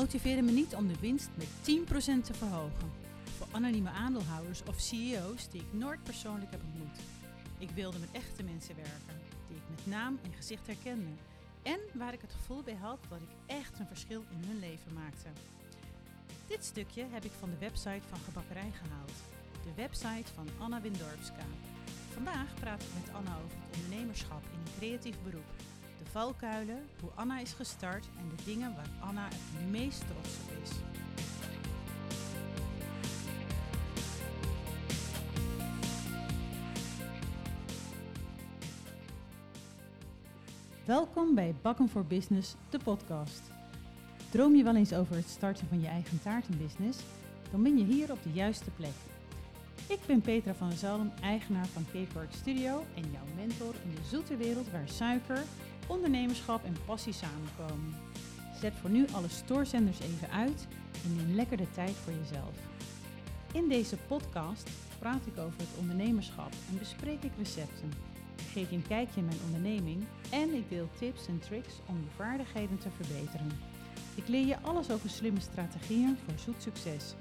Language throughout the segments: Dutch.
motiveerde me niet om de winst met 10% te verhogen. Voor anonieme aandeelhouders of CEO's die ik nooit persoonlijk heb ontmoet. Ik wilde met echte mensen werken, die ik met naam en gezicht herkende. En waar ik het gevoel bij had dat ik echt een verschil in hun leven maakte. Dit stukje heb ik van de website van Gebakkerij gehaald. De website van Anna Windorpska. Vandaag praat ik met Anna over het ondernemerschap in een creatief beroep. Valkuilen, hoe Anna is gestart en de dingen waar Anna het meest trots op is. Welkom bij Bakken voor Business, de podcast. Droom je wel eens over het starten van je eigen taartenbusiness? Dan ben je hier op de juiste plek. Ik ben Petra van der Zalm, eigenaar van Cakework Studio en jouw mentor in de zoete wereld waar suiker, ondernemerschap en passie samenkomen. Zet voor nu alle stoorzenders even uit en neem lekker de tijd voor jezelf. In deze podcast praat ik over het ondernemerschap en bespreek ik recepten. Ik geef je een kijkje in mijn onderneming en ik deel tips en tricks om je vaardigheden te verbeteren. Ik leer je alles over slimme strategieën voor zoet succes.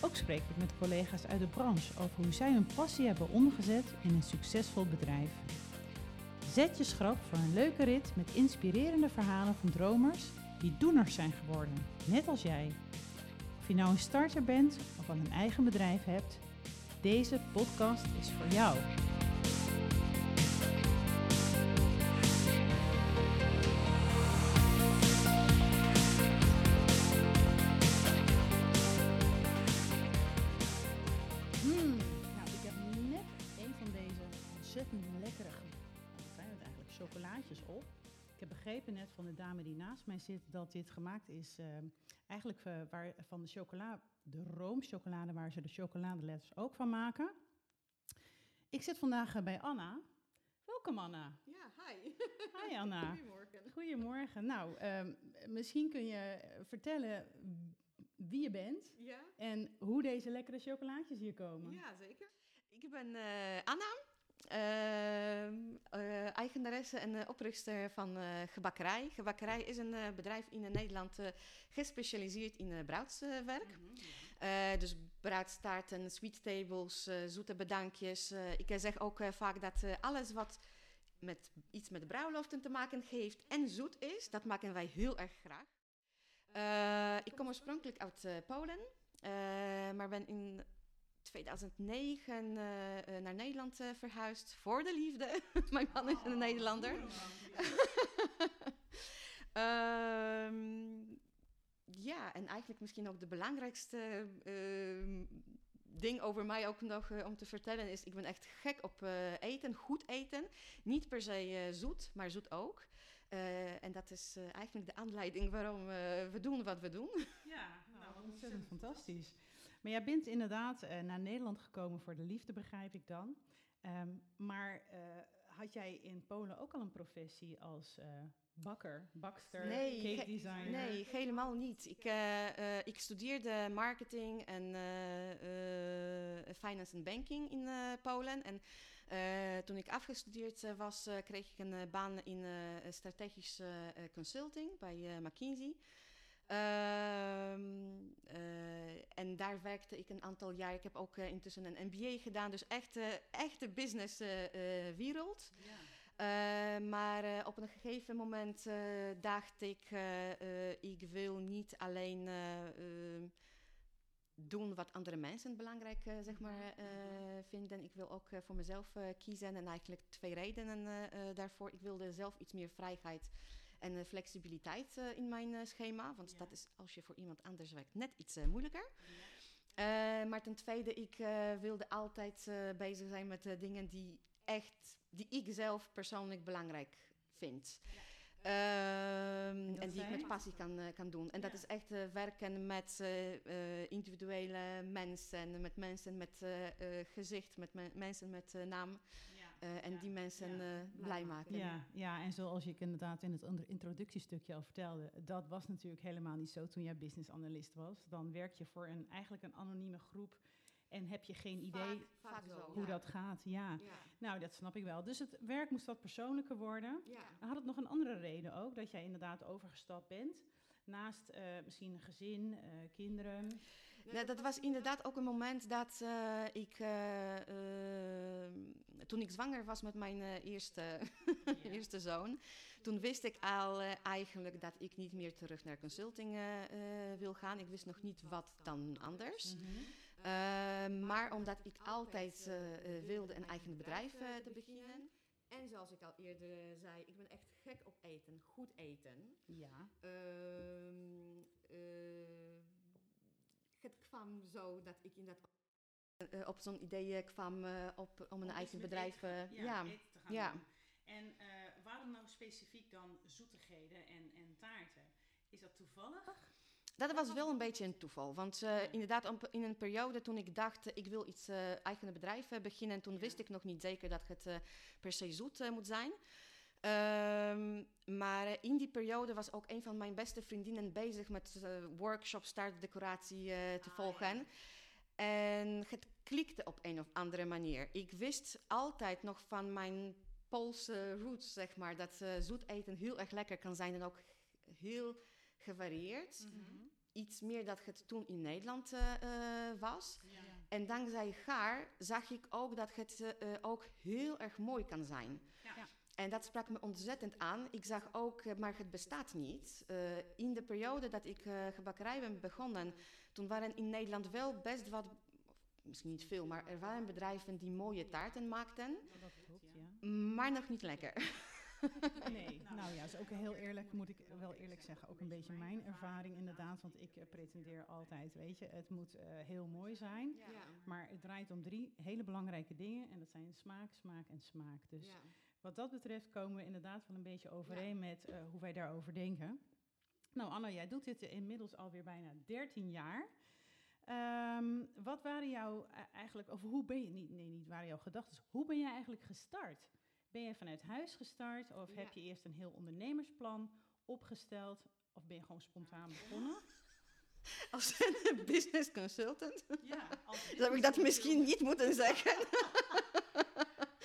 Ook spreek ik met collega's uit de branche over hoe zij hun passie hebben omgezet in een succesvol bedrijf. Zet je schrap voor een leuke rit met inspirerende verhalen van dromers die doeners zijn geworden, net als jij. Of je nou een starter bent of al een eigen bedrijf hebt, deze podcast is voor jou. Dat dit gemaakt is eh, eigenlijk eh, waar, van de chocola, de roomchocolade waar ze de chocoladeletters ook van maken. Ik zit vandaag eh, bij Anna. Welkom Anna. Ja, hi. Hi Anna. Goedemorgen. Goedemorgen. Nou, ehm, misschien kun je vertellen wie je bent Ja? en hoe deze lekkere chocolaatjes hier komen. Ja, zeker. Ik ben Anna, eh, eigenaresse en eh, oprichter van eh, Gebakkerij. Gebakkerij is een bedrijf in Nederland gespecialiseerd in uh, bruidswerk. Eh, dus bruidstaarten, sweet tables, zoete bedankjes. Ik zeg ook vaak dat alles wat met, iets met bruiloften te maken heeft en zoet is, dat maken wij heel erg graag. Ik kom oorspronkelijk uit Polen, maar ben in 2009 eh, eh, naar Nederland eh, verhuisd voor de liefde. Mijn man is een Nederlander. Ehm, ja, en eigenlijk misschien ook de belangrijkste ehm, ding over mij ook nog om te vertellen is: ik ben echt gek op eh, eten, goed eten. Niet per se eh, zoet, maar zoet ook. Eh, en dat is eh, eigenlijk de aanleiding waarom eh, we doen wat we doen. Ja, nou, ontzettend fantastisch. Maar jij bent inderdaad eh, naar Nederland gekomen voor de liefde, begrijp ik dan. Ehm, maar eh, had jij in Polen ook al een professie als eh, bakker, bakster, Nee, cake designer? Nee, helemaal niet. Ik, ik studeerde marketing en finance en banking in Polen. En toen ik afgestudeerd was, kreeg ik een baan in strategische consulting bij McKinsey. En daar werkte ik een aantal jaar. Ik heb ook eh, intussen een MBA gedaan, dus echt, eh, echt de business eh, wereld. Eh, maar op een gegeven moment dacht ik, ik wil niet alleen eh, eh, doen wat andere mensen belangrijk zeg maar, eh, vinden. Ik wil ook voor mezelf kiezen en eigenlijk twee redenen daarvoor. Ik wilde zelf iets meer vrijheid en eh, flexibiliteit eh, in mijn eh, schema. Want Ja. dat is als je voor iemand anders werkt net iets moeilijker. Maar ten tweede, ik wilde altijd bezig zijn met dingen die echt, die ik zelf persoonlijk belangrijk vind. Ehm, en die ik met passie kan, kan doen. En dat is echt werken met individuele mensen, met mensen met gezicht, met me- mensen met naam. Eh, en Ja, die mensen ja. eh, blij maken. Ja, ja, en zoals ik inderdaad in het introductiestukje al vertelde, dat was natuurlijk helemaal niet zo toen jij business analyst was. Dan werk je voor een, eigenlijk een anonieme groep en heb je geen idee Vaak, vaak zo. hoe ja. dat gaat. Ja. Ja. nou dat snap ik wel. Dus het werk moest wat persoonlijker worden. Ja. Had het nog een andere reden ook, dat jij inderdaad overgestapt bent Naast eh, misschien een gezin, eh, kinderen. Nou, dat was inderdaad ook een moment dat eh, ik, eh, eh, toen ik zwanger was met mijn eerste, eerste zoon, toen wist ik al eigenlijk dat ik niet meer terug naar consulting wil gaan. Ik wist nog niet wat dan anders. Mhm. Maar omdat ik altijd wilde een eigen bedrijf te beginnen. En zoals ik al eerder zei, ik ben echt gek op eten, goed eten. Ja. Ehm, eh, het kwam zo dat ik inderdaad eh, op zo'n idee eh, kwam eh, op, om een Om eigen bedrijf. eten- ja, ja, eten te gaan ja. doen. En waarom nou specifiek dan zoetigheden en, en taarten? Is dat toevallig? Dat was wel een beetje een toeval. Want inderdaad, op- in een periode toen ik dacht, ik wil iets eh eigen bedrijf beginnen. En toen wist ik nog niet zeker dat het per se zoet moet zijn. Ehm, maar eh, in die periode was ook een van mijn beste vriendinnen bezig met eh workshops, taartdecoratie eh te Ah, volgen. En het klikte op een of andere manier. Ik wist altijd nog van mijn Poolse roots, zeg maar, dat zoet eten heel erg lekker kan zijn en ook heel gevarieerd Mhm. iets meer dat het toen in Nederland was. Ja. En dankzij Gaar zag ik ook dat het ook heel erg mooi kan zijn. Ja. Ja. En dat sprak me ontzettend aan. Ik zag ook, eh, maar het bestaat niet. Eh, in de periode dat ik uh, gebakkerij ben begonnen, toen waren in Nederland wel best wat, misschien niet veel, maar er waren bedrijven die mooie taarten maakten, Dat klopt, ja. maar nog niet lekker. Nee, nou ja, is ook heel eerlijk, moet ik wel eerlijk zeggen, ook een beetje mijn ervaring inderdaad. Want ik pretendeer altijd, weet je, het moet eh, heel mooi zijn. Maar het draait om drie hele belangrijke dingen en dat zijn smaak, smaak en smaak. Dus wat dat betreft komen we inderdaad wel een beetje overeen met eh, hoe wij daarover denken. Nou Anna, jij doet dit inmiddels alweer bijna 13 jaar. Ehm, wat waren jouw eh, eigenlijk, of hoe ben je, niet, nee niet waren jouw gedachten, hoe ben jij eigenlijk gestart? Ben je vanuit huis gestart of heb je eerst een heel ondernemersplan opgesteld of ben je gewoon spontaan begonnen? Als een business consultant. Ja, Dan heb ik dat misschien niet moeten zeggen.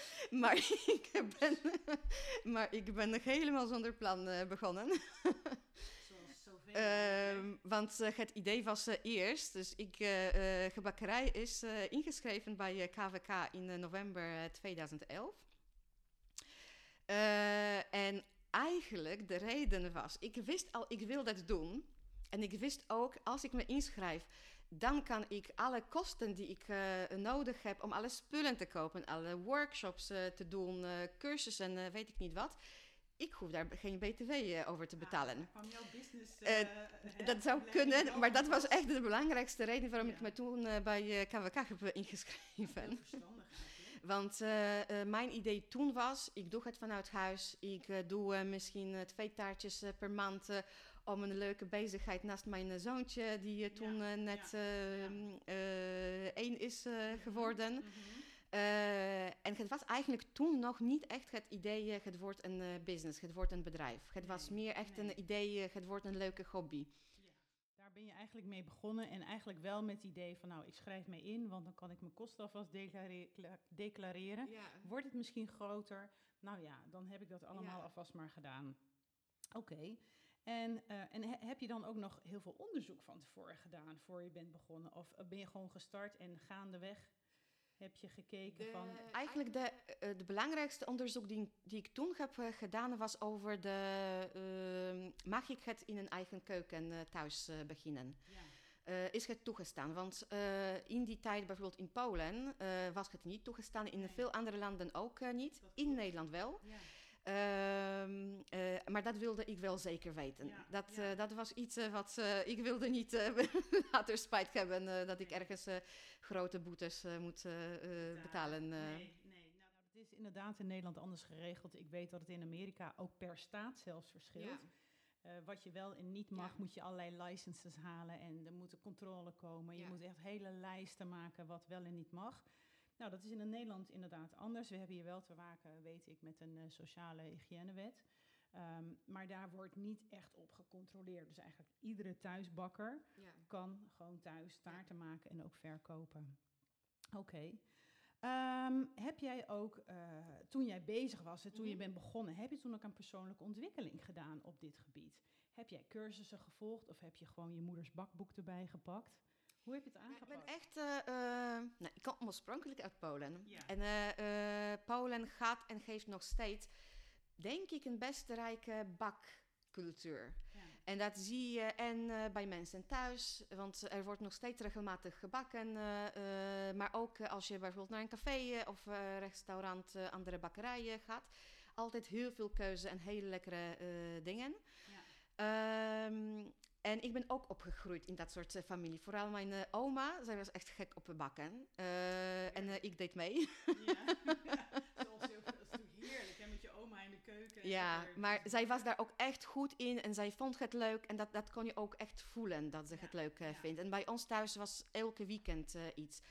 maar, ik ben, maar ik ben nog helemaal zonder plan eh, begonnen. Ehm, want eh, het idee was eh, eerst, dus ik, gebakkerij is ingeschreven bij KVK in november eh, 2011. Eh, en eigenlijk de reden was, ik wist al, ik wil dat doen. En ik wist ook, als ik me inschrijf, dan kan ik alle kosten die ik eh, nodig heb om alle spullen te kopen, alle workshops eh, te doen, eh, cursussen, eh, weet ik niet wat. Ik hoef daar geen BTW over te betalen. Kwam jouw business... Eh, hè, Dat zou kunnen, maar dat was echt de belangrijkste reden waarom Ja. ik me toen bij KWK heb ingeschreven. Want mijn idee toen was, ik doe het vanuit huis. Ik doe misschien twee taartjes per maand om een leuke bezigheid naast mijn eh, zoontje, die eh, toen Ja, eh, net één is eh, geworden. Mhm. En het was eigenlijk toen nog niet echt het idee, het wordt een business, het wordt een bedrijf. Het was meer echt nee. een idee, het wordt een leuke hobby. Daar ben je eigenlijk mee begonnen en eigenlijk wel met het idee van nou, ik schrijf me in, want dan kan ik mijn kosten alvast declare- declareren. Wordt het misschien groter? Nou ja, dan heb ik dat allemaal Ja. alvast maar gedaan. Oké. En, eh, en he- heb je dan ook nog heel veel onderzoek van tevoren gedaan voor je bent begonnen? Of eh, ben je gewoon gestart en gaandeweg heb je gekeken van... Eigenlijk de, eh, de belangrijkste onderzoek die, die ik toen heb gedaan was over de... ehm, mag ik het in een eigen keuken eh, thuis eh, beginnen? Ja. Eh, is het toegestaan? Want eh, in die tijd, bijvoorbeeld in Polen, eh, was het niet toegestaan. In Nee. veel andere landen ook niet. In. Nederland wel. Ja. Ehm, eh, maar dat wilde ik wel zeker weten. Ja, dat, ja. eh, dat was iets eh, wat ik wilde niet later spijt hebben dat ik ergens grote boetes moet betalen. Nee, nee. Nou, dat is inderdaad in Nederland anders geregeld. Ik weet dat het in Amerika ook per staat zelfs verschilt. Wat je wel en niet mag, moet je allerlei licenses halen en er moet een controle komen. Je moet echt hele lijsten maken wat wel en niet mag. Nou, dat is in Nederland inderdaad anders. We hebben hier wel te maken, weet ik, met een eh, sociale hygiënewet. Ehm, maar daar wordt niet echt op gecontroleerd. Dus eigenlijk iedere thuisbakker kan gewoon thuis taarten maken en ook verkopen. Oké. Ehm, heb jij ook, eh, toen jij bezig was en toen je Mhm. bent begonnen, heb je toen ook een persoonlijke ontwikkeling gedaan op dit gebied? Heb jij cursussen gevolgd of heb je gewoon je moeders bakboek erbij gepakt? Hoe heb je het Ja, aangepakt? ik ben echt, eh, eh, nou, ik oorspronkelijk uit Polen. Ja. En eh, eh, Polen gaat en geeft nog steeds, denk ik, een best rijke bakcultuur. Ja. En dat zie je en eh, bij mensen thuis, want er wordt nog steeds regelmatig gebakken. maar ook als je bijvoorbeeld naar een café of restaurant, andere bakkerijen gaat. Altijd heel veel keuze en hele lekkere dingen. Ja. Ehm, en ik ben ook opgegroeid in dat soort eh, familie. Vooral mijn eh, oma, zij was echt gek op bakken. Eh, En ik deed mee. Ja, zoals heel, dat is natuurlijk heerlijk, hè, met je oma in de keuken. Ja, maar zij was daar ook echt goed in en zij vond het leuk. En dat, dat kon je ook echt voelen, dat ze Ja, het leuk vindt. En bij ons thuis was elke weekend iets.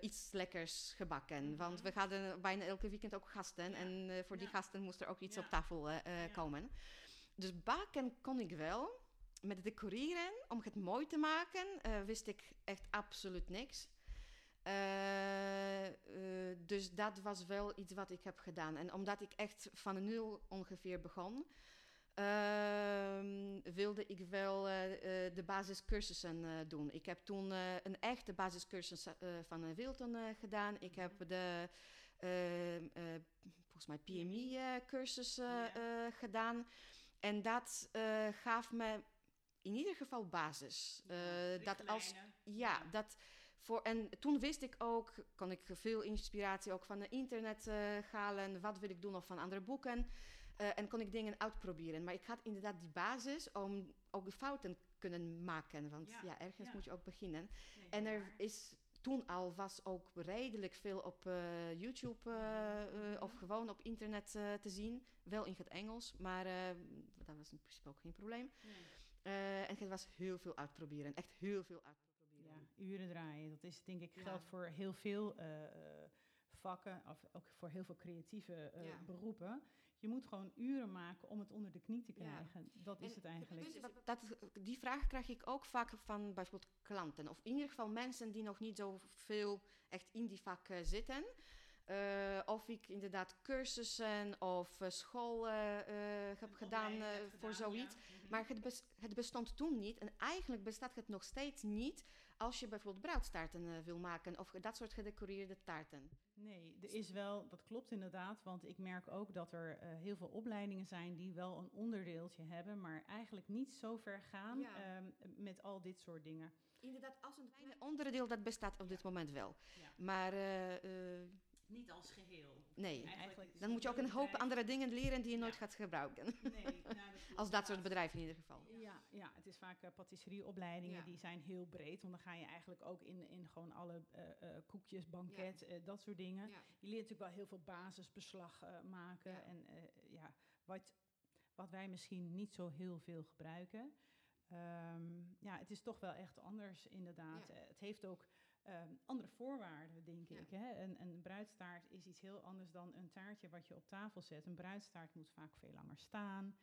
iets lekkers gebakken. Mhm. Want we hadden bijna elke weekend ook gasten. Ja, En voor die gasten moest er ook iets Ja. op tafel komen. Dus bakken kon ik wel. Met het decoreren, om het mooi te maken, eh, wist ik echt absoluut niks. Eh, eh, dus dat was wel iets wat ik heb gedaan. En omdat ik echt van nul ongeveer begon, ehm, wilde ik wel de basiscursussen doen. Ik heb toen een echte basiscursus van Wilton gedaan. Ik heb de, eh, eh, volgens mij, PMI-cursus Ja. gedaan. En dat gaf me in ieder geval basis. Ja, Eh, dat als, ja, dat voor, en toen wist ik ook, kon ik veel inspiratie ook van het internet eh, halen. Wat wil ik doen of van andere boeken. Eh, en kon ik dingen uitproberen. Maar ik had inderdaad die basis om ook fouten kunnen maken. Want Ja, ja, ergens moet je ook beginnen. Nee, En er is toen al was ook redelijk veel op YouTube of gewoon op internet te zien. Wel in het Engels, maar dat was in principe ook geen probleem. Nee. Eh, en het was heel veel uitproberen. Echt heel veel uitproberen. Ja, uren draaien. Dat is denk ik Ja. geldt voor heel veel eh, eh, vakken, of ook voor heel veel creatieve Ja. beroepen. Je moet gewoon uren maken om het onder de knie te Ja. krijgen. Dat is het eigenlijk. Dus dat, die vraag krijg ik ook vaak van bijvoorbeeld klanten. Of in ieder geval mensen die nog niet zo veel echt in die vak zitten. Of ik inderdaad cursussen of school heb gedaan voor zoiets. Maar het, bes- het bestond toen niet. En eigenlijk bestaat het nog steeds niet als je bijvoorbeeld bruidstaarten eh, wil maken. Of dat soort gedecoreerde taarten. Nee, er is wel, dat klopt inderdaad, want ik merk ook dat er eh, heel veel opleidingen zijn die wel een onderdeeltje hebben, maar eigenlijk niet zo ver gaan Ja. ehm, met al dit soort dingen. Inderdaad, als een kleine onderdeel dat bestaat op dit moment wel. Ja. Maar eh, Niet als geheel. nee. Eigenlijk Dan moet je ook een hoop andere dingen leren die je nooit Ja. gaat gebruiken. Nee, nou, dat Als dat soort bedrijven in ieder geval. Ja, ja, het is vaak eh, patisserieopleidingen, Ja. die zijn heel breed. Want dan ga je eigenlijk ook in, in gewoon alle eh, eh, koekjes, banket, eh, dat soort dingen. Ja. Je leert natuurlijk wel heel veel basisbeslag eh, maken. Ja. En eh, ja, wat, wat wij misschien niet zo heel veel gebruiken. Ehm, ja, het is toch wel echt anders inderdaad. Ja. Het heeft ook ehm, andere voorwaarden, denk Ja. ik. Hè? Een, een bruidstaart is iets heel anders dan een taartje wat je op tafel zet. Een bruidstaart moet vaak veel langer staan.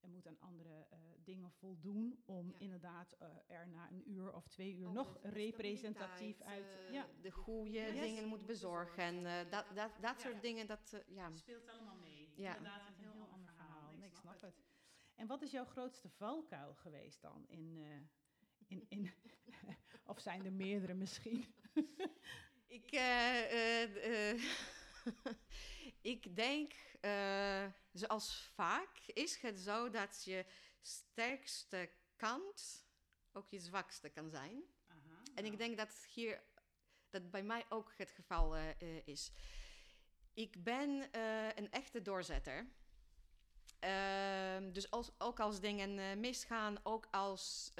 Er moet aan andere eh, dingen voldoen om Ja. inderdaad eh, er na een uur of twee uur nog representatief uit. eh, ja, De goede Yes. dingen moet bezorgen. eh, dat, dat, dat Ja. soort dingen, dat, ja. speelt allemaal mee. Ja. Inderdaad, een heel, ander verhaal. Nee, ik snap het. En wat is jouw grootste valkuil geweest dan in, eh, in, in of zijn er meerdere misschien? Ik, eh, eh, eh, ik denk, zoals vaak, is het zo dat je sterkste kant ook je zwakste kan zijn. Aha, En ik denk dat hier, dat bij mij ook het geval is. Ik ben een echte doorzetter. Ehm, dus als, ook als dingen misgaan, ook als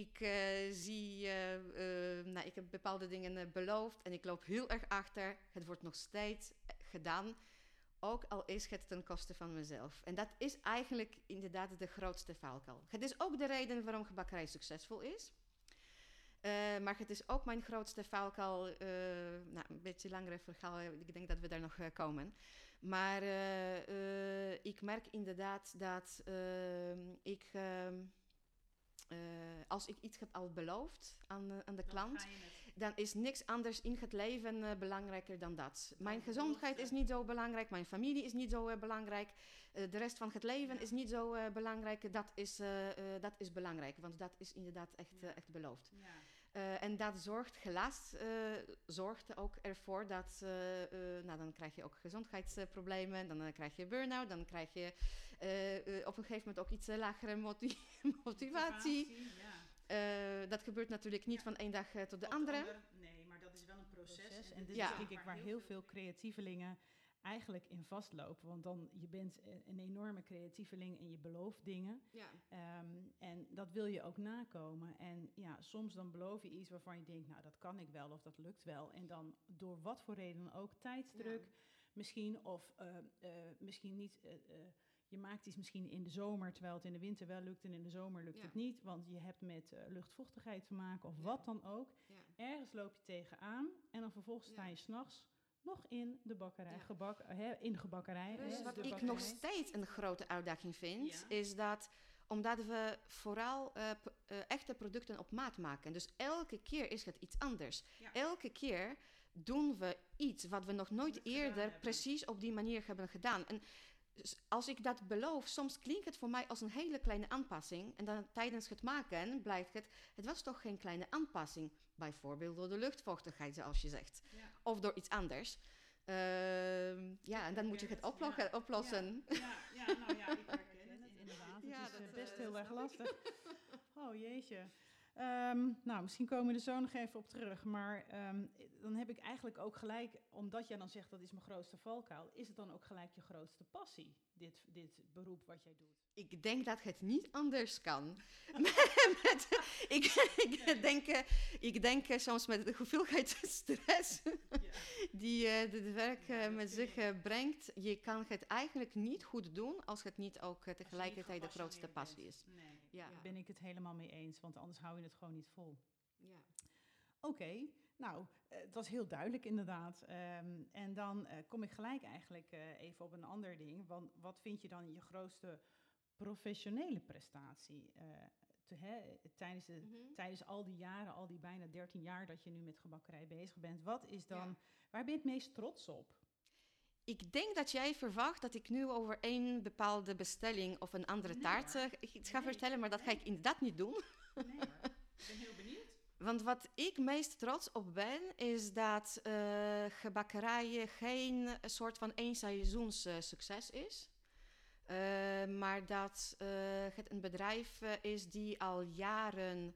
ik eh, zie, eh, eh, nou, ik heb bepaalde dingen beloofd en ik loop heel erg achter. Het wordt nog steeds gedaan, ook al is het ten koste van mezelf. En dat is eigenlijk inderdaad de grootste valkuil. Het is ook de reden waarom gebakkerij succesvol is. Maar het is ook mijn grootste valkuil. nou, een beetje langere verhaal, ik denk dat we daar nog komen. Maar ik merk inderdaad dat ehm, ik, ehm, eh, als ik iets heb al beloofd aan, aan de klant, dan is niks anders in het leven eh, belangrijker dan dat. Mijn gezondheid is niet zo belangrijk, mijn familie is niet zo eh, belangrijk, de rest van het leven Ja. is niet zo belangrijk. Dat is, dat is belangrijk, want dat is inderdaad echt, Ja. echt beloofd. Ja. Eh, en dat zorgt helaas eh, zorgt ook ervoor dat eh, eh, nou, dan krijg je ook gezondheidsproblemen, dan krijg je burn-out, dan krijg je op een gegeven moment ook iets lagere moti- motivatie. ja. Eh, dat gebeurt natuurlijk niet Ja. van één dag eh, tot de andere. Nee, maar dat is wel een proces. En dit Ja. is denk ik waar heel veel creatievelingen eigenlijk in vastlopen. Want dan, je bent een enorme creatieveling en je belooft dingen. Ja. Ehm, en dat wil je ook nakomen. En ja, soms dan beloof je iets waarvan je denkt, nou dat kan ik wel of dat lukt wel. En dan door wat voor reden dan ook, tijdsdruk misschien, of eh, eh, misschien niet... eh, je maakt iets misschien in de zomer, terwijl het in de winter wel lukt en in de zomer lukt Ja. het niet. Want je hebt met luchtvochtigheid te maken of Ja. wat dan ook. Ja. Ergens loop je tegenaan en dan vervolgens sta je s'nachts nog in de bakkerij. Ja. Gebak, hè, in de gebakkerij. Dus wat ik bakkerij. nog steeds een grote uitdaging vind, Ja. is dat omdat we vooral eh, eh, echte producten op maat maken. Dus elke keer is het iets anders. Ja. Elke keer doen we iets wat we nog nooit eerder precies op die manier hebben gedaan. En als ik dat beloof, soms klinkt het voor mij als een hele kleine aanpassing. En dan tijdens het maken blijkt het, het was toch geen kleine aanpassing. Bijvoorbeeld door de luchtvochtigheid, zoals je zegt. Ja. Of door iets anders. Ehm, ja, en dan moet je het herken het, oplo- ja. oplossen. Ja, ja, nou ja, ik herken het inderdaad. Ja, het is dat, eh, best heel erg lastig. Oh jeetje. Ehm, nou, misschien komen we er zo nog even op terug. Maar ehm, dan heb ik eigenlijk ook gelijk, omdat jij dan zegt dat is mijn grootste valkuil, is het dan ook gelijk je grootste passie, dit, dit beroep wat jij doet? Ik denk dat het niet anders kan. Met- ik, ik, denk, eh, ik denk eh, soms met de hoeveelheid stress die dit werk Ja, eh, dat met zich brengt. Je kan het eigenlijk niet goed doen als het niet ook tegelijkertijd de grootste passie is. Nee, Ja. daar ben ik het helemaal mee eens, want anders hou je het gewoon niet vol. Ja. Oké, nou, eh, het was heel duidelijk inderdaad. Ehm, en dan eh, kom ik gelijk eigenlijk eh, even op een ander ding. Want wat vind je dan je grootste professionele prestatie? te, hè, tijdens, de, Mhm. tijdens al die jaren, al die bijna 13 jaar dat je nu met gebakkerij bezig bent. Wat is dan, Ja. waar ben je het meest trots op? Ik denk dat jij verwacht dat ik nu over één bepaalde bestelling of een andere Nee, taart hoor. eh, iets ga Nee, vertellen, maar dat ga ik inderdaad niet doen. Nee hoor, ik ben heel benieuwd. Want wat ik meest trots op ben, is dat eh gebakkerijen geen eh, soort van één succes is. Eh, maar dat eh, het een bedrijf eh, is die al jaren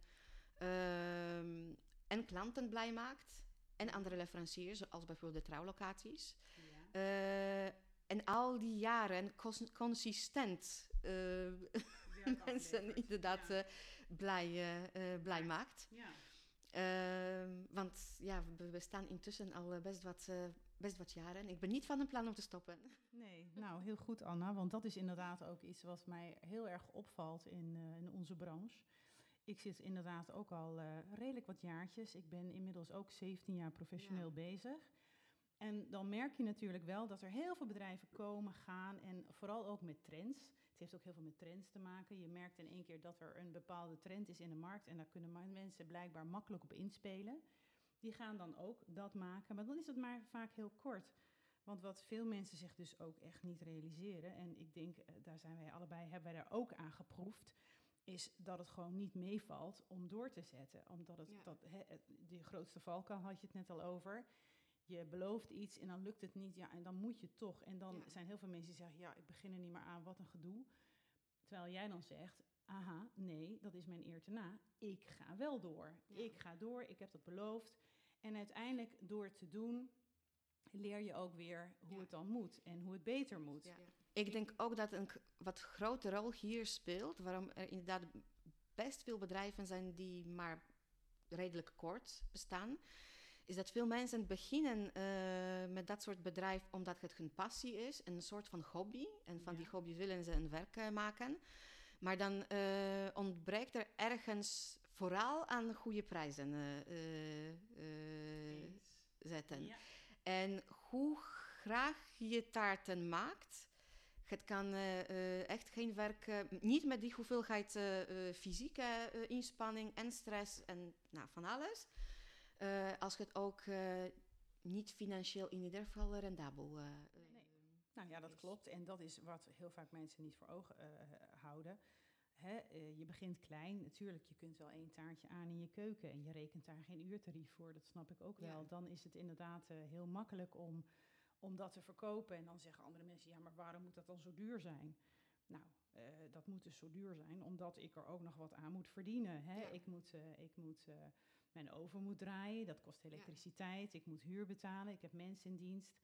ehm, en klanten blij maakt. En andere leveranciers, zoals bijvoorbeeld de trouwlocaties. Eh, en al die jaren cons- consistent eh, mensen inderdaad Ja. eh, blij, blij maakt. ja. Ehm, want ja, we, we staan intussen al best wat, best wat jaren. Ik ben niet van een plan om te stoppen. Nee, nou heel goed Anna, want dat is inderdaad ook iets wat mij heel erg opvalt in, in onze branche. Ik zit inderdaad ook al redelijk wat jaartjes. Ik ben inmiddels ook 17 jaar professioneel Ja. bezig. En dan merk je natuurlijk wel dat er heel veel bedrijven komen, gaan en vooral ook met trends. Het heeft ook heel veel met trends te maken. Je merkt in één keer dat er een bepaalde trend is in de markt en daar kunnen mensen blijkbaar makkelijk op inspelen. Die gaan dan ook dat maken, maar dan is het maar vaak heel kort. Want wat veel mensen zich dus ook echt niet realiseren, en ik denk, eh, daar zijn wij allebei, hebben wij daar ook aan geproefd, is dat het gewoon niet meevalt om door te zetten. Omdat het, Ja. dat, het- die grootste valkuil had je het net al over. Je belooft iets en dan lukt het niet, ja, en dan moet je toch. En dan Ja. zijn heel veel mensen die zeggen, ja, ik begin er niet meer aan, wat een gedoe. Terwijl jij dan zegt, aha, nee, dat is mijn eer te na. Ik ga wel door. Ja. Ik ga door, ik heb dat beloofd. En uiteindelijk, door het te doen, leer je ook weer hoe Ja. het dan moet en hoe het beter moet. Ja. Ik denk ook dat een wat grote rol hier speelt, waarom er inderdaad best veel bedrijven zijn die maar redelijk kort bestaan, is dat veel mensen beginnen eh, met dat soort bedrijf omdat het hun passie is, een soort van hobby. En van Ja. die hobby willen ze een werk eh, maken. Maar dan eh, ontbreekt er ergens vooral aan goede prijzen zetten. Ja. En hoe graag je taarten maakt, het kan eh, echt geen werk, niet met die hoeveelheid fysieke inspanning en stress en nou, van alles. Eh, als het ook eh, niet financieel in ieder geval rendabel eh, Nee. Nou ja, dat is. klopt. En dat is wat heel vaak mensen niet voor ogen houden. Hè, je begint klein. Natuurlijk, je kunt wel één taartje aan in je keuken en je rekent daar geen uurtarief voor. Dat snap ik ook Ja. wel. Dan is het inderdaad heel makkelijk om, om dat te verkopen. En dan zeggen andere mensen, ja, maar waarom moet dat dan zo duur zijn? Nou, dat moet dus zo duur zijn, omdat ik er ook nog wat aan moet verdienen. Hè? Ja. Ik moet, ik moet mijn oven moet draaien, dat kost elektriciteit. Ik moet huur betalen, ik heb mensen in dienst.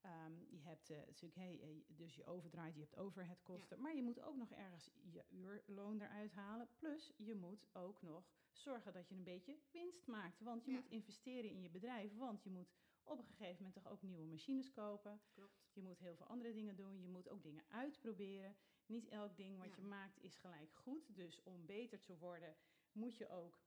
Ehm, je hebt eh, natuurlijk, hey, eh, dus je overdraait, je hebt overheadkosten. Maar je moet ook nog ergens je uurloon eruit halen. Plus je moet ook nog zorgen dat je een beetje winst maakt. Want je Ja. moet investeren in je bedrijf. Want je moet op een gegeven moment toch ook nieuwe machines kopen. Klopt. Je moet heel veel andere dingen doen. Je moet ook dingen uitproberen. Niet elk ding wat Ja. je maakt is gelijk goed. Dus om beter te worden moet je ook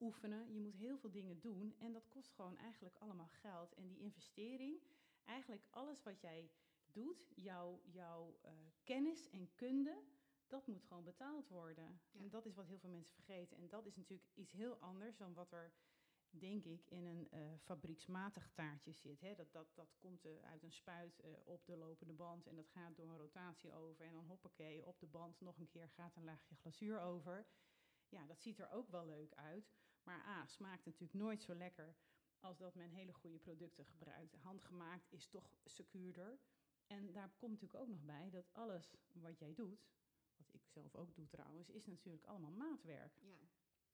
oefenen. Je moet heel veel dingen doen. En dat kost gewoon eigenlijk allemaal geld. En die investering, eigenlijk alles wat jij doet, jouw, jouw eh, kennis en kunde, dat moet gewoon betaald worden. Ja. En dat is wat heel veel mensen vergeten. En dat is natuurlijk iets heel anders dan wat er, denk ik, in een eh, fabrieksmatig taartje zit. Hè. Dat, dat, dat komt eh, uit een spuit op de lopende band en dat gaat door een rotatie over. En dan hoppakee, op de band nog een keer gaat een laagje glazuur over. Ja, dat ziet er ook wel leuk uit. Maar A, smaakt natuurlijk nooit zo lekker als dat men hele goede producten gebruikt. Handgemaakt is toch secuurder. En daar komt natuurlijk ook nog bij dat alles wat jij doet, wat ik zelf ook doe trouwens, is natuurlijk allemaal maatwerk. Ja.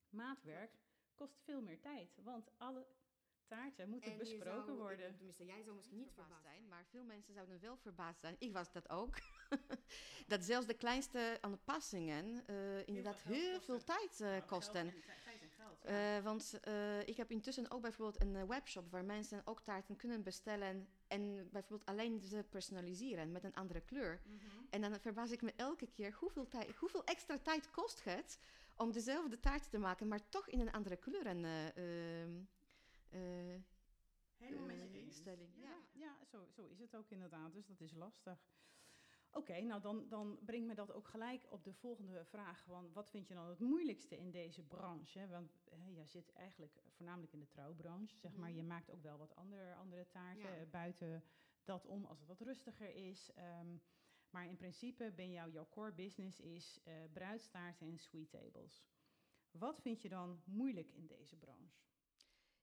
Maatwerk kost veel meer tijd, want alle taarten moeten En besproken zou, worden. Tenminste, jij zou misschien niet verbaasd zijn, maar veel mensen zouden wel verbaasd zijn. Ik was dat ook. dat zelfs de kleinste aanpassingen eh inderdaad veel geld heel veel kosten. tijd eh, Nou, kosten. Ja. Eh, want eh, ik heb intussen ook bijvoorbeeld een eh, webshop waar mensen ook taarten kunnen bestellen en bijvoorbeeld alleen ze personaliseren met een andere kleur. Mhm. En dan verbaas ik me elke keer hoeveel, tijd, hoeveel extra tijd kost het om dezelfde taart te maken, maar toch in een andere kleur en eh, ehm, eh, Helemaal met je instelling. Ja, ja zo, zo is het ook inderdaad. Dus dat is lastig. Oké, nou dan, dan brengt me dat ook gelijk op de volgende vraag. Want wat vind je dan het moeilijkste in deze branche? Want hè, jij zit eigenlijk voornamelijk in de trouwbranche, zeg maar. Mhm. Je maakt ook wel wat andere, andere taarten Ja. buiten dat om als het wat rustiger is. Ehm, maar in principe ben jouw, jouw core business is eh bruidstaarten en sweet tables. Wat vind je dan moeilijk in deze branche?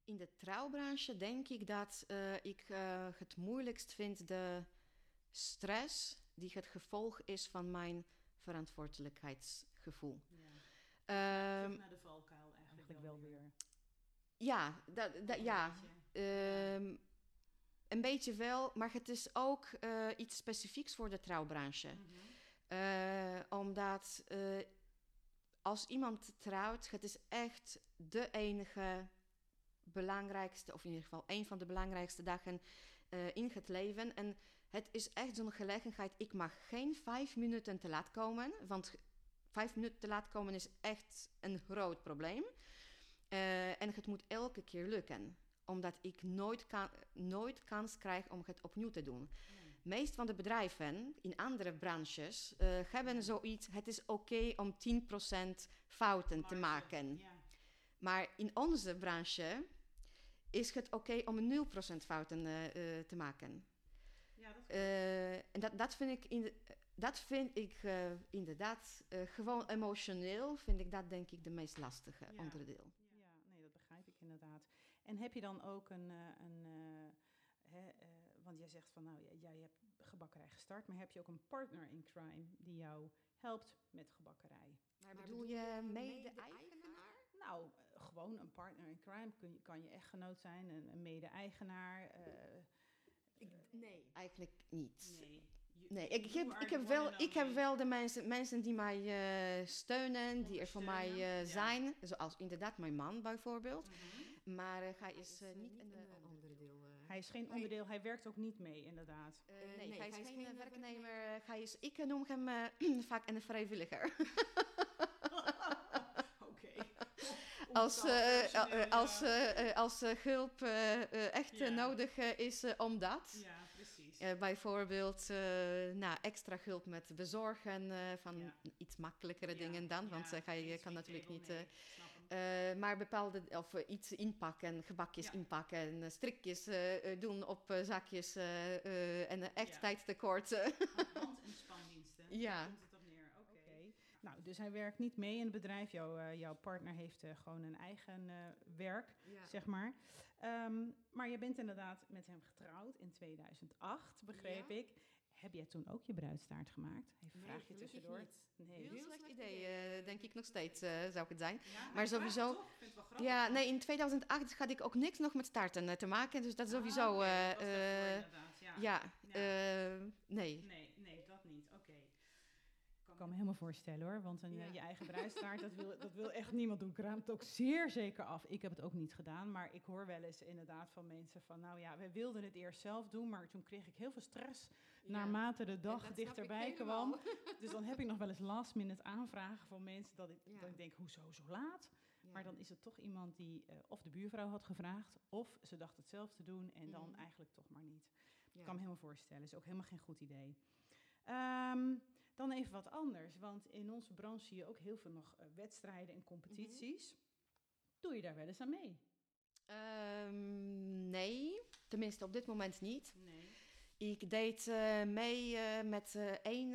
In de trouwbranche denk ik dat eh, ik eh, het moeilijkst vind de stress die het gevolg is van mijn verantwoordelijkheidsgevoel. Ja. Ehm, naar de valkuil eigenlijk, wel weer. ja, dat, dat, ja ehm, een beetje wel, maar het is ook eh, iets specifieks voor de trouwbranche. Mhm. Eh, omdat eh, als iemand trouwt, het is echt de enige belangrijkste, of in ieder geval een van de belangrijkste dagen eh, in het leven. En het is echt zo'n gelegenheid. Ik mag geen vijf minuten te laat komen, want vijf minuten te laat komen is echt een groot probleem. Eh, en het moet elke keer lukken, omdat ik nooit, kan, nooit kans krijg om het opnieuw te doen. Meest van de bedrijven in andere branches eh, hebben zoiets. Het is oké om 10% fouten te maken. Ja. Maar in onze branche is het oké om 0% fouten eh, te maken. Eh, en dat, dat vind ik, in dat vind ik eh, inderdaad eh, gewoon emotioneel. Vind ik dat denk ik de meest lastige Ja. onderdeel. Ja, nee, dat begrijp ik inderdaad. En heb je dan ook een, eh, een eh, hè, eh, want jij zegt van, nou, jij hebt gebakkerij gestart, maar heb je ook een partner in crime die jou helpt met gebakkerij? Maar bedoel je mede-eigenaar? Nou, gewoon een partner in crime kun je, kan je echtgenoot zijn, een, een mede-eigenaar. Eh, Nee. Eigenlijk niet. nee. Je- Nee, ik heb, ik heb, wel, ik heb wel de mensen, mensen die mij eh, steunen, die er voor mij eh, ja. zijn. Zoals inderdaad mijn man bijvoorbeeld. Mhm. Maar hij is niet een onderdeel. eh. Hij is geen onderdeel, hij werkt ook niet mee, inderdaad. Nee, hij is geen werknemer. Hij is, ik noem hem eh, vaak een vrijwilliger. Als als, als hulp echt Ja. nodig is, eh, omdat. Ja, precies. Eh, bijvoorbeeld eh, nou, extra hulp met bezorgen eh, van Ja. iets makkelijkere dingen dan. Want hij geen kan natuurlijk niet maar bepaalde, of iets inpakken, gebakjes Ja. inpakken, eh, strikjes doen op zakjes en echt Ja. tijdstekort. eh. Hand- en spandiensten. Ja. Daar komt het op neer. Oké. Nou, dus hij werkt niet mee in het bedrijf. Jouw, eh, jouw partner heeft eh, gewoon een eigen eh, werk, zeg maar. Ehm, maar je bent inderdaad met hem getrouwd in 2008, begreep Ja. ik. Heb jij toen ook je bruidstaart gemaakt? Even een Nee, vraagje gelukkig tussendoor. niet. Nee. Heel slecht idee, denk ik nog steeds, eh, zou het zijn. Ja, Maar sowieso- toch, ik vind het wel grappig. Ja, nee, in 2008 had ik ook niks nog met starten eh, te maken, dus dat Ah, sowieso... oké, eh, dat was daarvoor eh, inderdaad, ja. ja, Ja. nee. Nee, nee, dat niet. Oké. Ik kan me helemaal voorstellen hoor, want een, eh, Ja. je eigen bruidstaart, dat wil, dat wil echt niemand doen. Ik raam het ook zeer zeker af. Ik heb het ook niet gedaan, maar ik hoor wel eens inderdaad van mensen van, nou ja, we wilden het eerst zelf doen, maar toen kreeg ik heel veel stress naarmate de dag dichterbij kwam. Dus dan heb ik nog wel eens last minute aanvragen van mensen dat ik, Ja. dat ik denk, hoezo zo laat? Maar dan is het toch iemand die eh, of de buurvrouw had gevraagd, of ze dacht het zelf te doen en dan Mhm. eigenlijk toch maar niet. Ik kan me helemaal voorstellen, is ook helemaal geen goed idee. Ehm, dan even wat anders, want in onze branche zie je ook heel veel nog eh, wedstrijden en competities. Doe je daar wel eens aan mee? Ehm, nee, tenminste op dit moment niet. Nee. Ik deed eh, mee eh, met één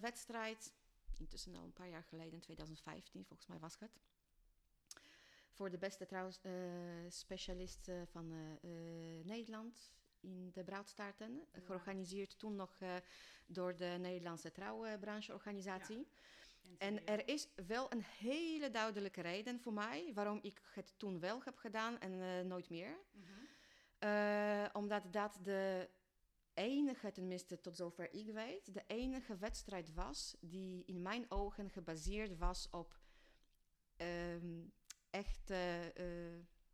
wedstrijd, intussen al een paar jaar geleden, in 2015 volgens mij was het. Voor de beste trouwspecialist eh, van Nederland in de bruidstaarten. Ja. Georganiseerd toen nog eh, door de Nederlandse trouwbrancheorganisatie. En er is wel een hele duidelijke reden voor mij waarom ik het toen wel heb gedaan en eh, nooit meer. Mhm. Eh, omdat dat de enige, tenminste tot zover ik weet, de enige wedstrijd was die in mijn ogen gebaseerd was op ehm, echt,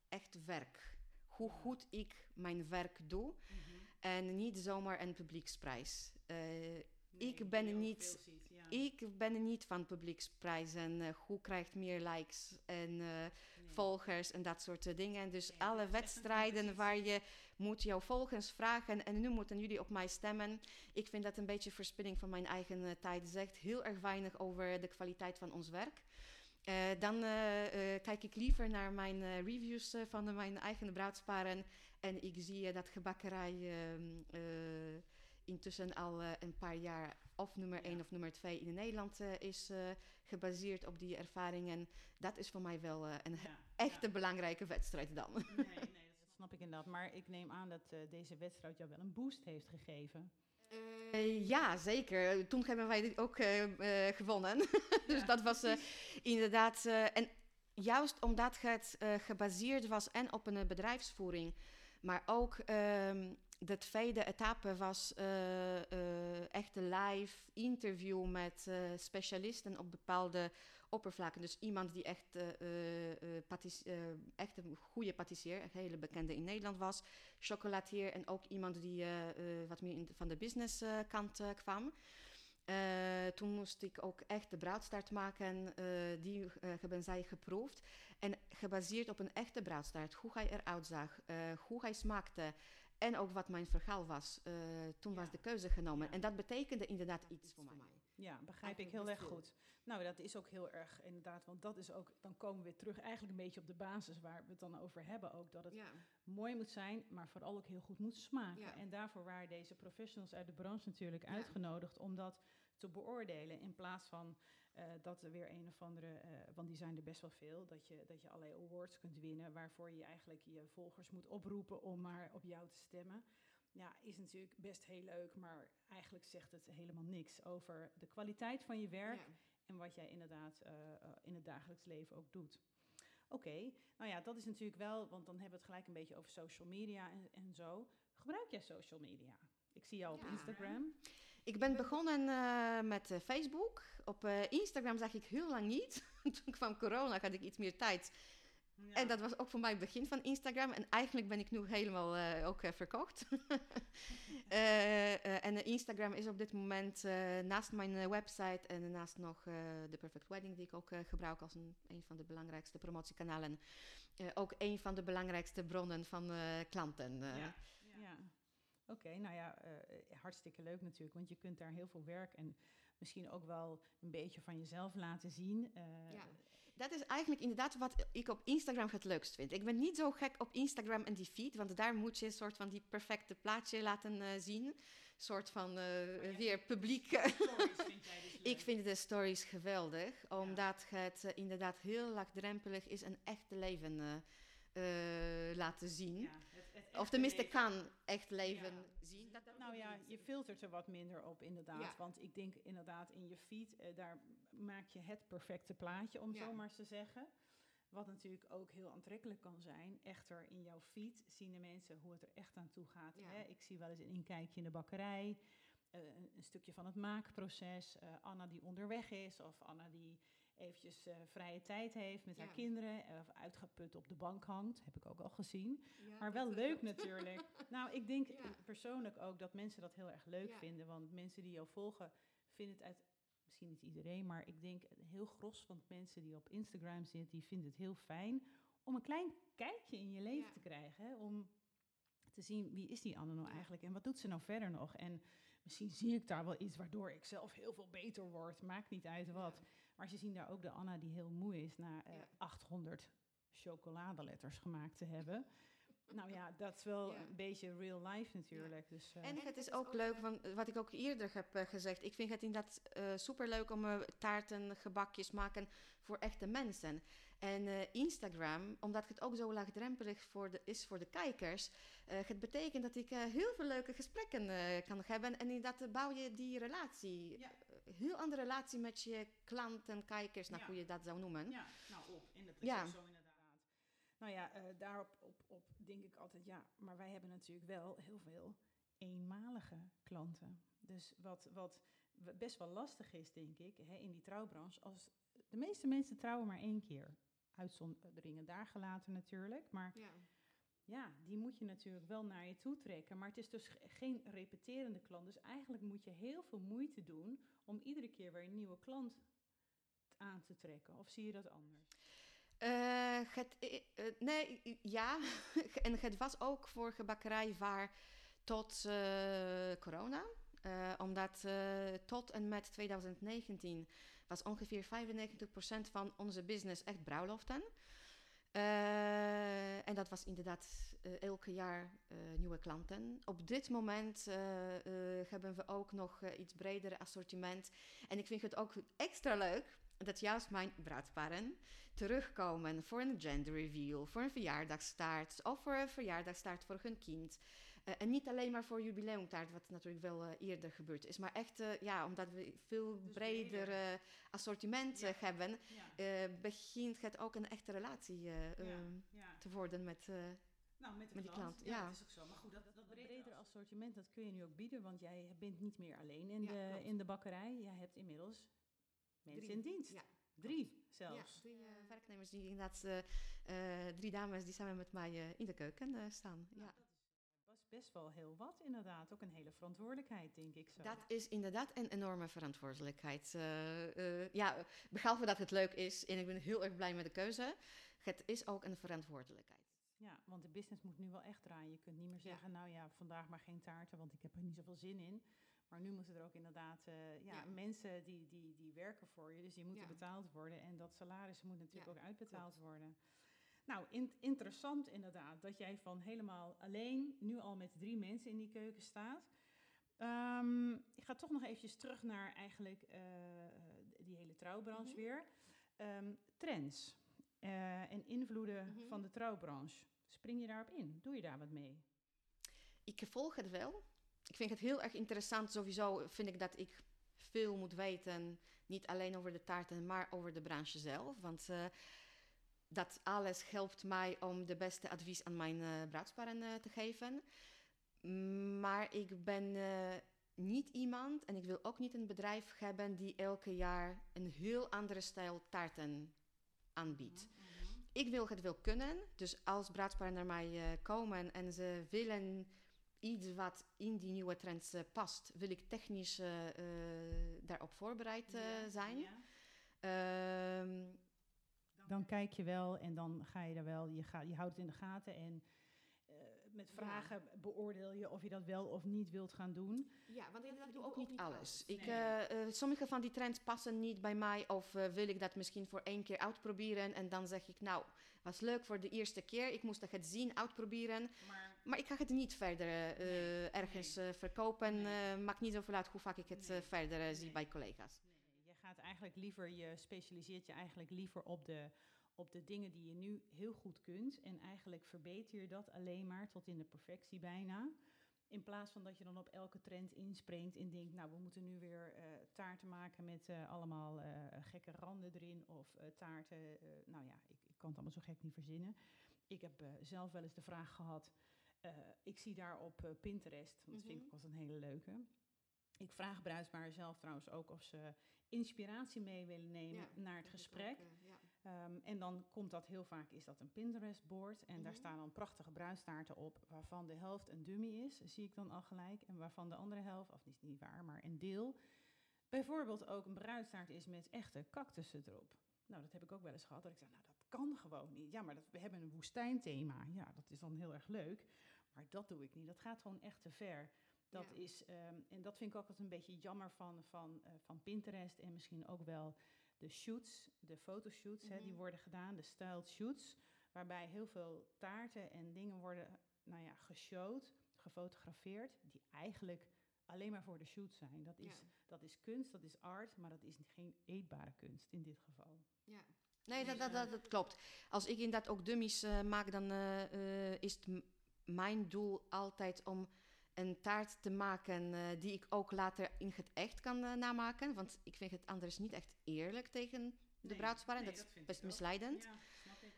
echt werk. Hoe goed ik mijn werk doe Mhm. en niet zomaar een publieksprijs. Eh, Nee, ik ben niet- veel ziet, ja. ik ben niet van publieksprijzen. eh, hoe krijgt meer likes en eh, Nee. volgers en dat soort dingen. Dus Nee, alle wedstrijden waar je moet jouw volgers vragen en nu moeten jullie op mij stemmen. Ik vind dat een beetje verspilling van mijn eigen tijd. Zegt heel erg weinig over de kwaliteit van ons werk. Eh, dan eh, eh, kijk ik liever naar mijn reviews van de- mijn eigen bruidsparen. En ik zie dat gebakkerij ehm, eh, intussen al een paar jaar of nummer Ja. 1 of nummer 2 in Nederland is gebaseerd op die ervaringen. Dat is voor mij wel een Ja, echte ja. belangrijke wedstrijd dan. Nee, nee, dat snap ik inderdaad. Maar ik neem aan dat deze wedstrijd jou wel een boost heeft gegeven. Eh, ja, zeker. Toen hebben wij dit ook eh, eh, gewonnen. dus Ja, dat was inderdaad. en juist omdat het gebaseerd was en op een bedrijfsvoering, maar ook ehm, de tweede etappe was echt een live interview met specialisten op bepaalde oppervlakken. Dus iemand die echt, eh, eh, eh, patis- echt een goede patissier, een hele bekende in Nederland was, chocolatier en ook iemand die wat meer in de- van de businesskant kwam. Toen moest ik ook echt de bruidstaart maken. die hebben zij geproefd. En gebaseerd op een echte bruidstaart. Hoe hij eruit zag, hoe hij smaakte. En ook wat mijn verhaal was. toen was de keuze genomen. Ja. En dat betekende inderdaad iets voor mij. Ja, begrijp ik heel erg goed. Nou, dat is ook heel erg inderdaad, want dat is ook, dan komen we weer terug eigenlijk een beetje op de basis waar we het dan over hebben ook. Dat het Ja. mooi moet zijn, maar vooral ook heel goed moet smaken. Ja. En daarvoor waren deze professionals uit de branche natuurlijk Ja. uitgenodigd om dat te beoordelen. In plaats van eh, dat er weer een of andere, eh, want die zijn er best wel veel, dat je, dat je allerlei awards kunt winnen waarvoor je eigenlijk je volgers moet oproepen om maar op jou te stemmen. Ja, is natuurlijk best heel leuk, maar eigenlijk zegt het helemaal niks over de kwaliteit van je werk Ja. en wat jij inderdaad eh, eh, in het dagelijks leven ook doet. Oké, nou ja, dat is natuurlijk wel, want dan hebben we het gelijk een beetje over social media en, en zo. Gebruik jij social media? Ik zie jou op Ja. Instagram. Ik ben begonnen eh, met Facebook. Op Instagram zag ik heel lang niet. Toen kwam corona, had ik iets meer tijd. Ja. En dat was ook voor mij het begin van Instagram. En eigenlijk ben ik nu helemaal eh, ook eh, verkocht. Eh, eh, en Instagram is op dit moment eh, naast mijn website en naast nog eh The Perfect Wedding, die ik ook eh, gebruik als een, een van de belangrijkste promotiekanalen. eh, ook een van de belangrijkste bronnen van eh, klanten. eh. Ja. ja. Oké, nou ja, eh, hartstikke leuk natuurlijk, want je kunt daar heel veel werk en misschien ook wel een beetje van jezelf laten zien. Eh, Ja. Dat is eigenlijk inderdaad wat ik op Instagram het leukst vind. Ik ben niet zo gek op Instagram en die feed, want daar moet je een soort van die perfecte plaatje laten eh, zien. Een soort van uh, weer publiek. Stories vind jij dus ik vind de stories geweldig, omdat het uh, inderdaad heel laagdrempelig is een echte leven laten zien. Ja, of tenminste kan echt leven ja. zien. Dat, dat nou ja, je filtert er wat minder op inderdaad. Ja. Want ik denk inderdaad in je feed, uh, daar maak je het perfecte plaatje, om Ja. zo maar te zeggen. Wat natuurlijk ook heel aantrekkelijk kan zijn. Echter, in jouw feed zien de mensen hoe het er echt aan toe gaat. Ja. Hè? Ik zie wel eens een inkijkje in de bakkerij. eh, een, een stukje van het maakproces. eh, Anna die onderweg is. Of Anna die eventjes eh, vrije tijd heeft met haar kinderen. eh, Of uitgeput op de bank hangt. Heb ik ook al gezien. Ja, Maar wel leuk natuurlijk. Nou, ik denk Ja. persoonlijk ook dat mensen dat heel erg leuk vinden. Want mensen die jou volgen, vinden het uit... Misschien niet iedereen, maar ik denk een heel gros van de mensen die op Instagram zitten... die vinden het heel fijn om een klein kijkje in je leven te krijgen. Hè? Om te zien, wie is die Anne nou eigenlijk? En wat doet ze nou verder nog? En misschien zie ik daar wel iets waardoor ik zelf heel veel beter word. Maakt niet uit wat. Maar ze zien daar ook de Anna die heel moe is na eh, Ja. 800 chocoladeletters gemaakt te hebben. Nou ja, dat is wel Ja. een beetje real life natuurlijk. Dus, eh, En het is ook leuk, want wat ik ook eerder heb eh, gezegd, ik vind het inderdaad uh, superleuk om uh, taarten, gebakjes maken voor echte mensen. En uh, Instagram, omdat het ook zo laagdrempelig voor de, is voor de kijkers, uh, het betekent dat ik uh, heel veel leuke gesprekken uh, kan hebben. En inderdaad bouw je die relatie, Ja. Heel andere relatie met je klanten, kijkers, nou, Ja. hoe je dat zou noemen. Ja, nou op. Dat is Ja. zo inderdaad. Nou ja, eh, daarop op, op denk ik altijd, ja, maar wij hebben natuurlijk wel heel veel eenmalige klanten. Dus wat, wat best wel lastig is, denk ik, hè, in die trouwbranche, als de meeste mensen trouwen maar één keer. Uitzonderingen daar gelaten natuurlijk, maar Ja. Ja, die moet je natuurlijk wel naar je toe trekken. Maar het is dus ge- geen repeterende klant. Dus eigenlijk moet je heel veel moeite doen om iedere keer weer een nieuwe klant aan te trekken. Of zie je dat anders? Het, uh, uh, nee, ja. en het was ook voor gebakkerij waar tot uh, corona. Omdat tot en met 2019 was ongeveer 95% van onze business echt bruiloften. Uh, en dat was inderdaad uh, elke jaar uh, nieuwe klanten. Op dit moment hebben we ook nog iets breder assortiment. En ik vind het ook extra leuk dat juist mijn bruidsparen terugkomen voor een gender reveal, voor een verjaardagstaart of voor een verjaardagstaart voor hun kind. Uh, en niet alleen maar voor jubileumtaart, wat natuurlijk wel uh, eerder gebeurd is, maar echt, uh, ja, omdat we veel Dus breder breder. assortiment Ja. hebben, Ja. begint het ook een echte relatie ja, ja. te worden met... Nou, met, de met klant. klant, Ja, ja. dat is ook zo. Maar goed, dat, dat breder assortiment, dat kun je nu ook bieden, want jij bent niet meer alleen in, Ja, de, klopt. in de bakkerij. Jij hebt inmiddels mensen Drie. in dienst. Ja, Drie Ja, zelfs. drie uh, werknemers die inderdaad, uh, drie dames die samen met mij uh, in de keuken uh, staan. Nou, ja. Best wel heel wat inderdaad. Ook een hele verantwoordelijkheid, denk ik zo. Dat is inderdaad een enorme verantwoordelijkheid. Uh, ja, behalve dat het leuk is en ik ben heel erg blij met de keuze, het is ook een verantwoordelijkheid. Ja, want de business moet nu wel echt draaien. Je kunt niet meer zeggen, nou ja, vandaag maar geen taarten, want ik heb er niet zoveel zin in. Maar nu moeten er ook inderdaad uh, ja, Ja. mensen die, die, die werken voor je, dus die moeten Ja. betaald worden. En dat salaris moet natuurlijk Ja, ook uitbetaald klopt. worden. Nou, in- interessant inderdaad dat jij van helemaal alleen nu al met drie mensen in die keuken staat. Ehm, ik ga toch nog eventjes terug naar eigenlijk eh, die hele trouwbranche Mhm. weer. Ehm, trends eh, en invloeden Mhm. van de trouwbranche. Spring je daarop in? Doe je daar wat mee? Ik volg het wel. Ik vind het heel erg interessant. Sowieso vind ik dat ik veel moet weten. Niet alleen over de taarten, maar over de branche zelf. Want uh, dat alles helpt mij om de beste advies aan mijn uh, bruidsparen uh, te geven. Maar ik ben uh, niet iemand en ik wil ook niet een bedrijf hebben die elke jaar een heel andere stijl taarten aanbiedt. Mm -hmm. Ik wil het wel kunnen. Dus als bruidsparen naar mij komen en ze willen iets wat in die nieuwe trends past, wil ik technisch daarop voorbereid zijn. Ja. Um, dan kijk je wel en dan ga je er wel, je, gaat, je houdt het in de gaten en uh, met vragen beoordeel je of je dat wel of niet wilt gaan doen. Ja, want ik doe ook niet alles. Ik, eh, eh, sommige van die trends passen niet bij mij of eh, wil ik dat misschien voor één keer uitproberen en dan zeg ik nou, was leuk voor de eerste keer, ik moest het zien, uitproberen, maar, maar ik ga het niet verder ergens verkopen. maakt niet zoveel uit hoe vaak ik het verder zie bij collega's. Eigenlijk liever, je specialiseert je eigenlijk liever op de op de dingen die je nu heel goed kunt. En eigenlijk verbeter je dat alleen maar tot in de perfectie bijna. In plaats van dat je dan op elke trend inspringt en denkt, nou, we moeten nu weer uh, taarten maken met uh, allemaal uh, gekke randen erin. Of taarten, nou ja, ik, ik, kan het allemaal zo gek niet verzinnen. Ik heb zelf wel eens de vraag gehad, ik zie daar op Pinterest, dat vind ik ook mhm. een hele leuke. Ik vraag bruidsbaren zelf trouwens ook of ze inspiratie mee willen nemen naar het gesprek. ja. Ehm, en dan komt dat heel vaak, is dat een Pinterest-board. En daar mhm. staan dan prachtige bruidstaarten op, waarvan de helft een dummy is, zie ik dan al gelijk. En waarvan de andere helft, of niet, niet waar, maar een deel, bijvoorbeeld ook een bruidstaart is met echte cactussen erop. Nou, dat heb ik ook wel eens gehad, dat ik zeg, nou, dat kan gewoon niet. Ja, maar dat, we hebben een woestijnthema. Ja, dat is dan heel erg leuk. Maar dat doe ik niet. Dat gaat gewoon echt te ver. Dat is, ehm, en dat vind ik ook altijd een beetje jammer van, van, uh, van Pinterest en misschien ook wel de shoots, de fotoshoots, hè, die mhm. worden gedaan, de styled shoots, waarbij heel veel taarten en dingen worden, nou ja, geshowd, gefotografeerd, die eigenlijk alleen maar voor de shoot zijn. Dat is, dat is kunst, dat is art, maar dat is geen eetbare kunst in dit geval. Ja. Nee, dat, dat, dat, dat klopt. Als ik inderdaad ook dummies uh, maak, dan uh, is het mijn doel altijd om een taart te maken uh, die ik ook later in het echt kan uh, namaken. Want ik vind het anders niet echt eerlijk tegen de nee, bruidsparen. dat, is best misleidend.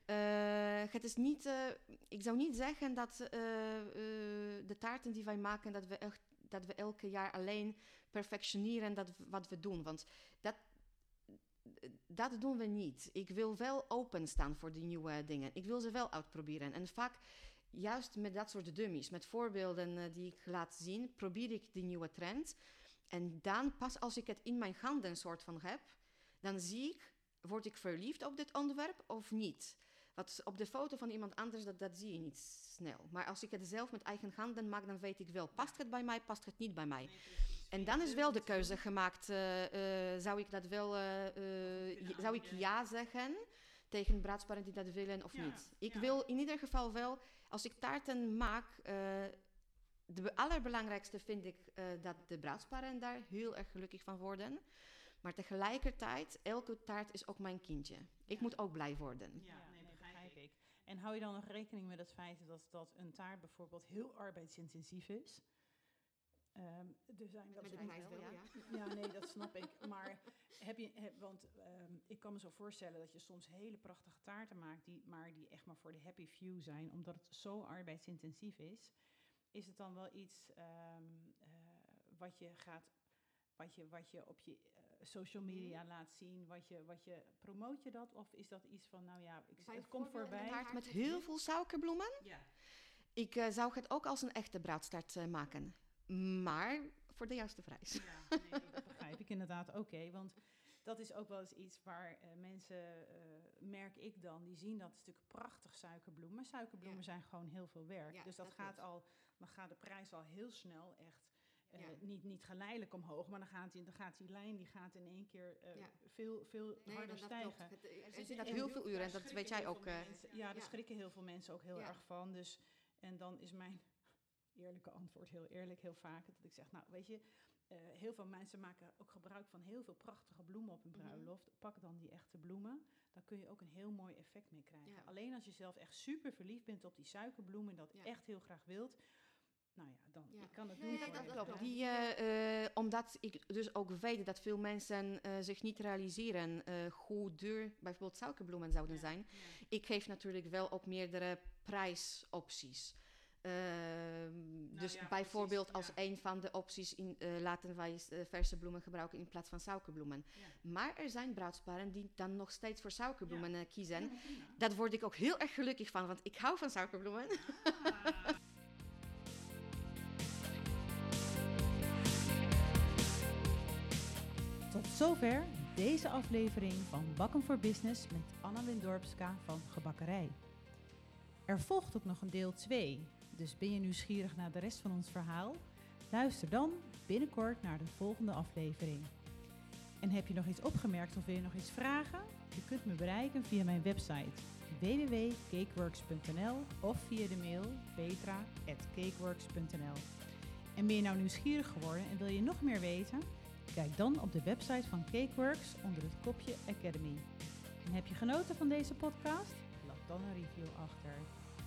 Ja, uh, het is niet, ik zou niet zeggen dat de taarten die wij maken, dat we, echt, dat we elke jaar alleen perfectioneren dat, wat we doen. Want dat, dat doen we niet. Ik wil wel openstaan voor die nieuwe dingen. Ik wil ze wel uitproberen. En vaak juist met dat soort dummies, met voorbeelden uh, die ik laat zien, probeer ik die nieuwe trend. En dan pas als ik het in mijn handen soort van heb, dan zie ik, word ik verliefd op dit onderwerp of niet? Wat op de foto van iemand anders, dat, dat zie je niet snel. Maar als ik het zelf met eigen handen maak, dan weet ik wel, past het bij mij, past het niet bij mij. En dan is wel de keuze gemaakt, uh, uh, zou ik dat wel, zou ik ja zeggen? tegen bruidsparen die dat willen of niet. Ik wil in ieder geval wel, als ik taarten maak, uh, de allerbelangrijkste vind ik uh, dat de bruidsparen daar heel erg gelukkig van worden. Maar tegelijkertijd, elke taart is ook mijn kindje. Ik moet ook blij worden. Ja, nee, begrijp ik. En hou je dan nog rekening met het feit dat, dat een taart bijvoorbeeld heel arbeidsintensief is? Um, er zijn wel Met wel, ja. ja. nee, dat snap ik. Maar heb je, heb, want um, ik kan me zo voorstellen dat je soms hele prachtige taarten maakt, die, maar die echt maar voor de happy few zijn, omdat het zo arbeidsintensief is. Is het dan wel iets um, uh, wat je gaat, wat je, wat je op je uh, social media mm. laat zien, wat je, wat je, promoot je dat? Of is dat iets van, nou ja, ik, het komt voorbij. Een taart met heel veel suikerbloemen? Ja. Ik uh, zou het ook als een echte bruidstaart maken maar voor de juiste prijs. Ja, nee, dat begrijp ik inderdaad. Oké, want dat is ook wel eens iets waar uh, mensen, uh, merk ik dan, die zien dat stuk prachtig suikerbloem. Maar suikerbloemen zijn gewoon heel veel werk. dus dat, gaat al, dan gaat de prijs al heel snel echt uh, niet, niet geleidelijk omhoog, maar dan gaat, die, dan gaat die lijn die gaat in één keer veel, veel nee, harder stijgen. Het, er zit heel veel uren en dat weet jij ook. ja, daar schrikken heel veel mensen ook heel erg van. Dus, en dan is mijn eerlijke antwoord, heel eerlijk, heel vaak. Dat ik zeg, nou weet je, uh, heel veel mensen maken ook gebruik van heel veel prachtige bloemen op een mhm. bruiloft. Pak dan die echte bloemen, dan kun je ook een heel mooi effect mee krijgen. Alleen als je zelf echt super verliefd bent op die suikerbloemen en dat echt heel graag wilt, nou ja, dan ik kan het doen. dat, dat klopt. Die, uh, uh, omdat ik dus ook weet dat veel mensen uh, zich niet realiseren hoe duur bijvoorbeeld suikerbloemen zouden zijn. Ik geef natuurlijk wel ook meerdere prijsopties. Uh, dus ja, bijvoorbeeld precies, als ja. een van de opties in, uh, laten wij uh, verse bloemen gebruiken in plaats van suikerbloemen. Ja. Maar er zijn bruidsparen die dan nog steeds voor suikerbloemen kiezen. Dat word ik ook heel erg gelukkig van, want ik hou van suikerbloemen. Ah. Tot zover deze aflevering van Bakken voor Business met Anna Windorpska van Gebakkerij. Er volgt ook nog een deel 2 Dus ben je nieuwsgierig naar de rest van ons verhaal? Luister dan binnenkort naar de volgende aflevering. En heb je nog iets opgemerkt of wil je nog iets vragen? Je kunt me bereiken via mijn website www.cakeworks.nl of via de mail petra.cakeworks.nl. En ben je nou nieuwsgierig geworden en wil je nog meer weten? Kijk dan op de website van Cakeworks onder het kopje Academy. En heb je genoten van deze podcast? Laat dan een review achter.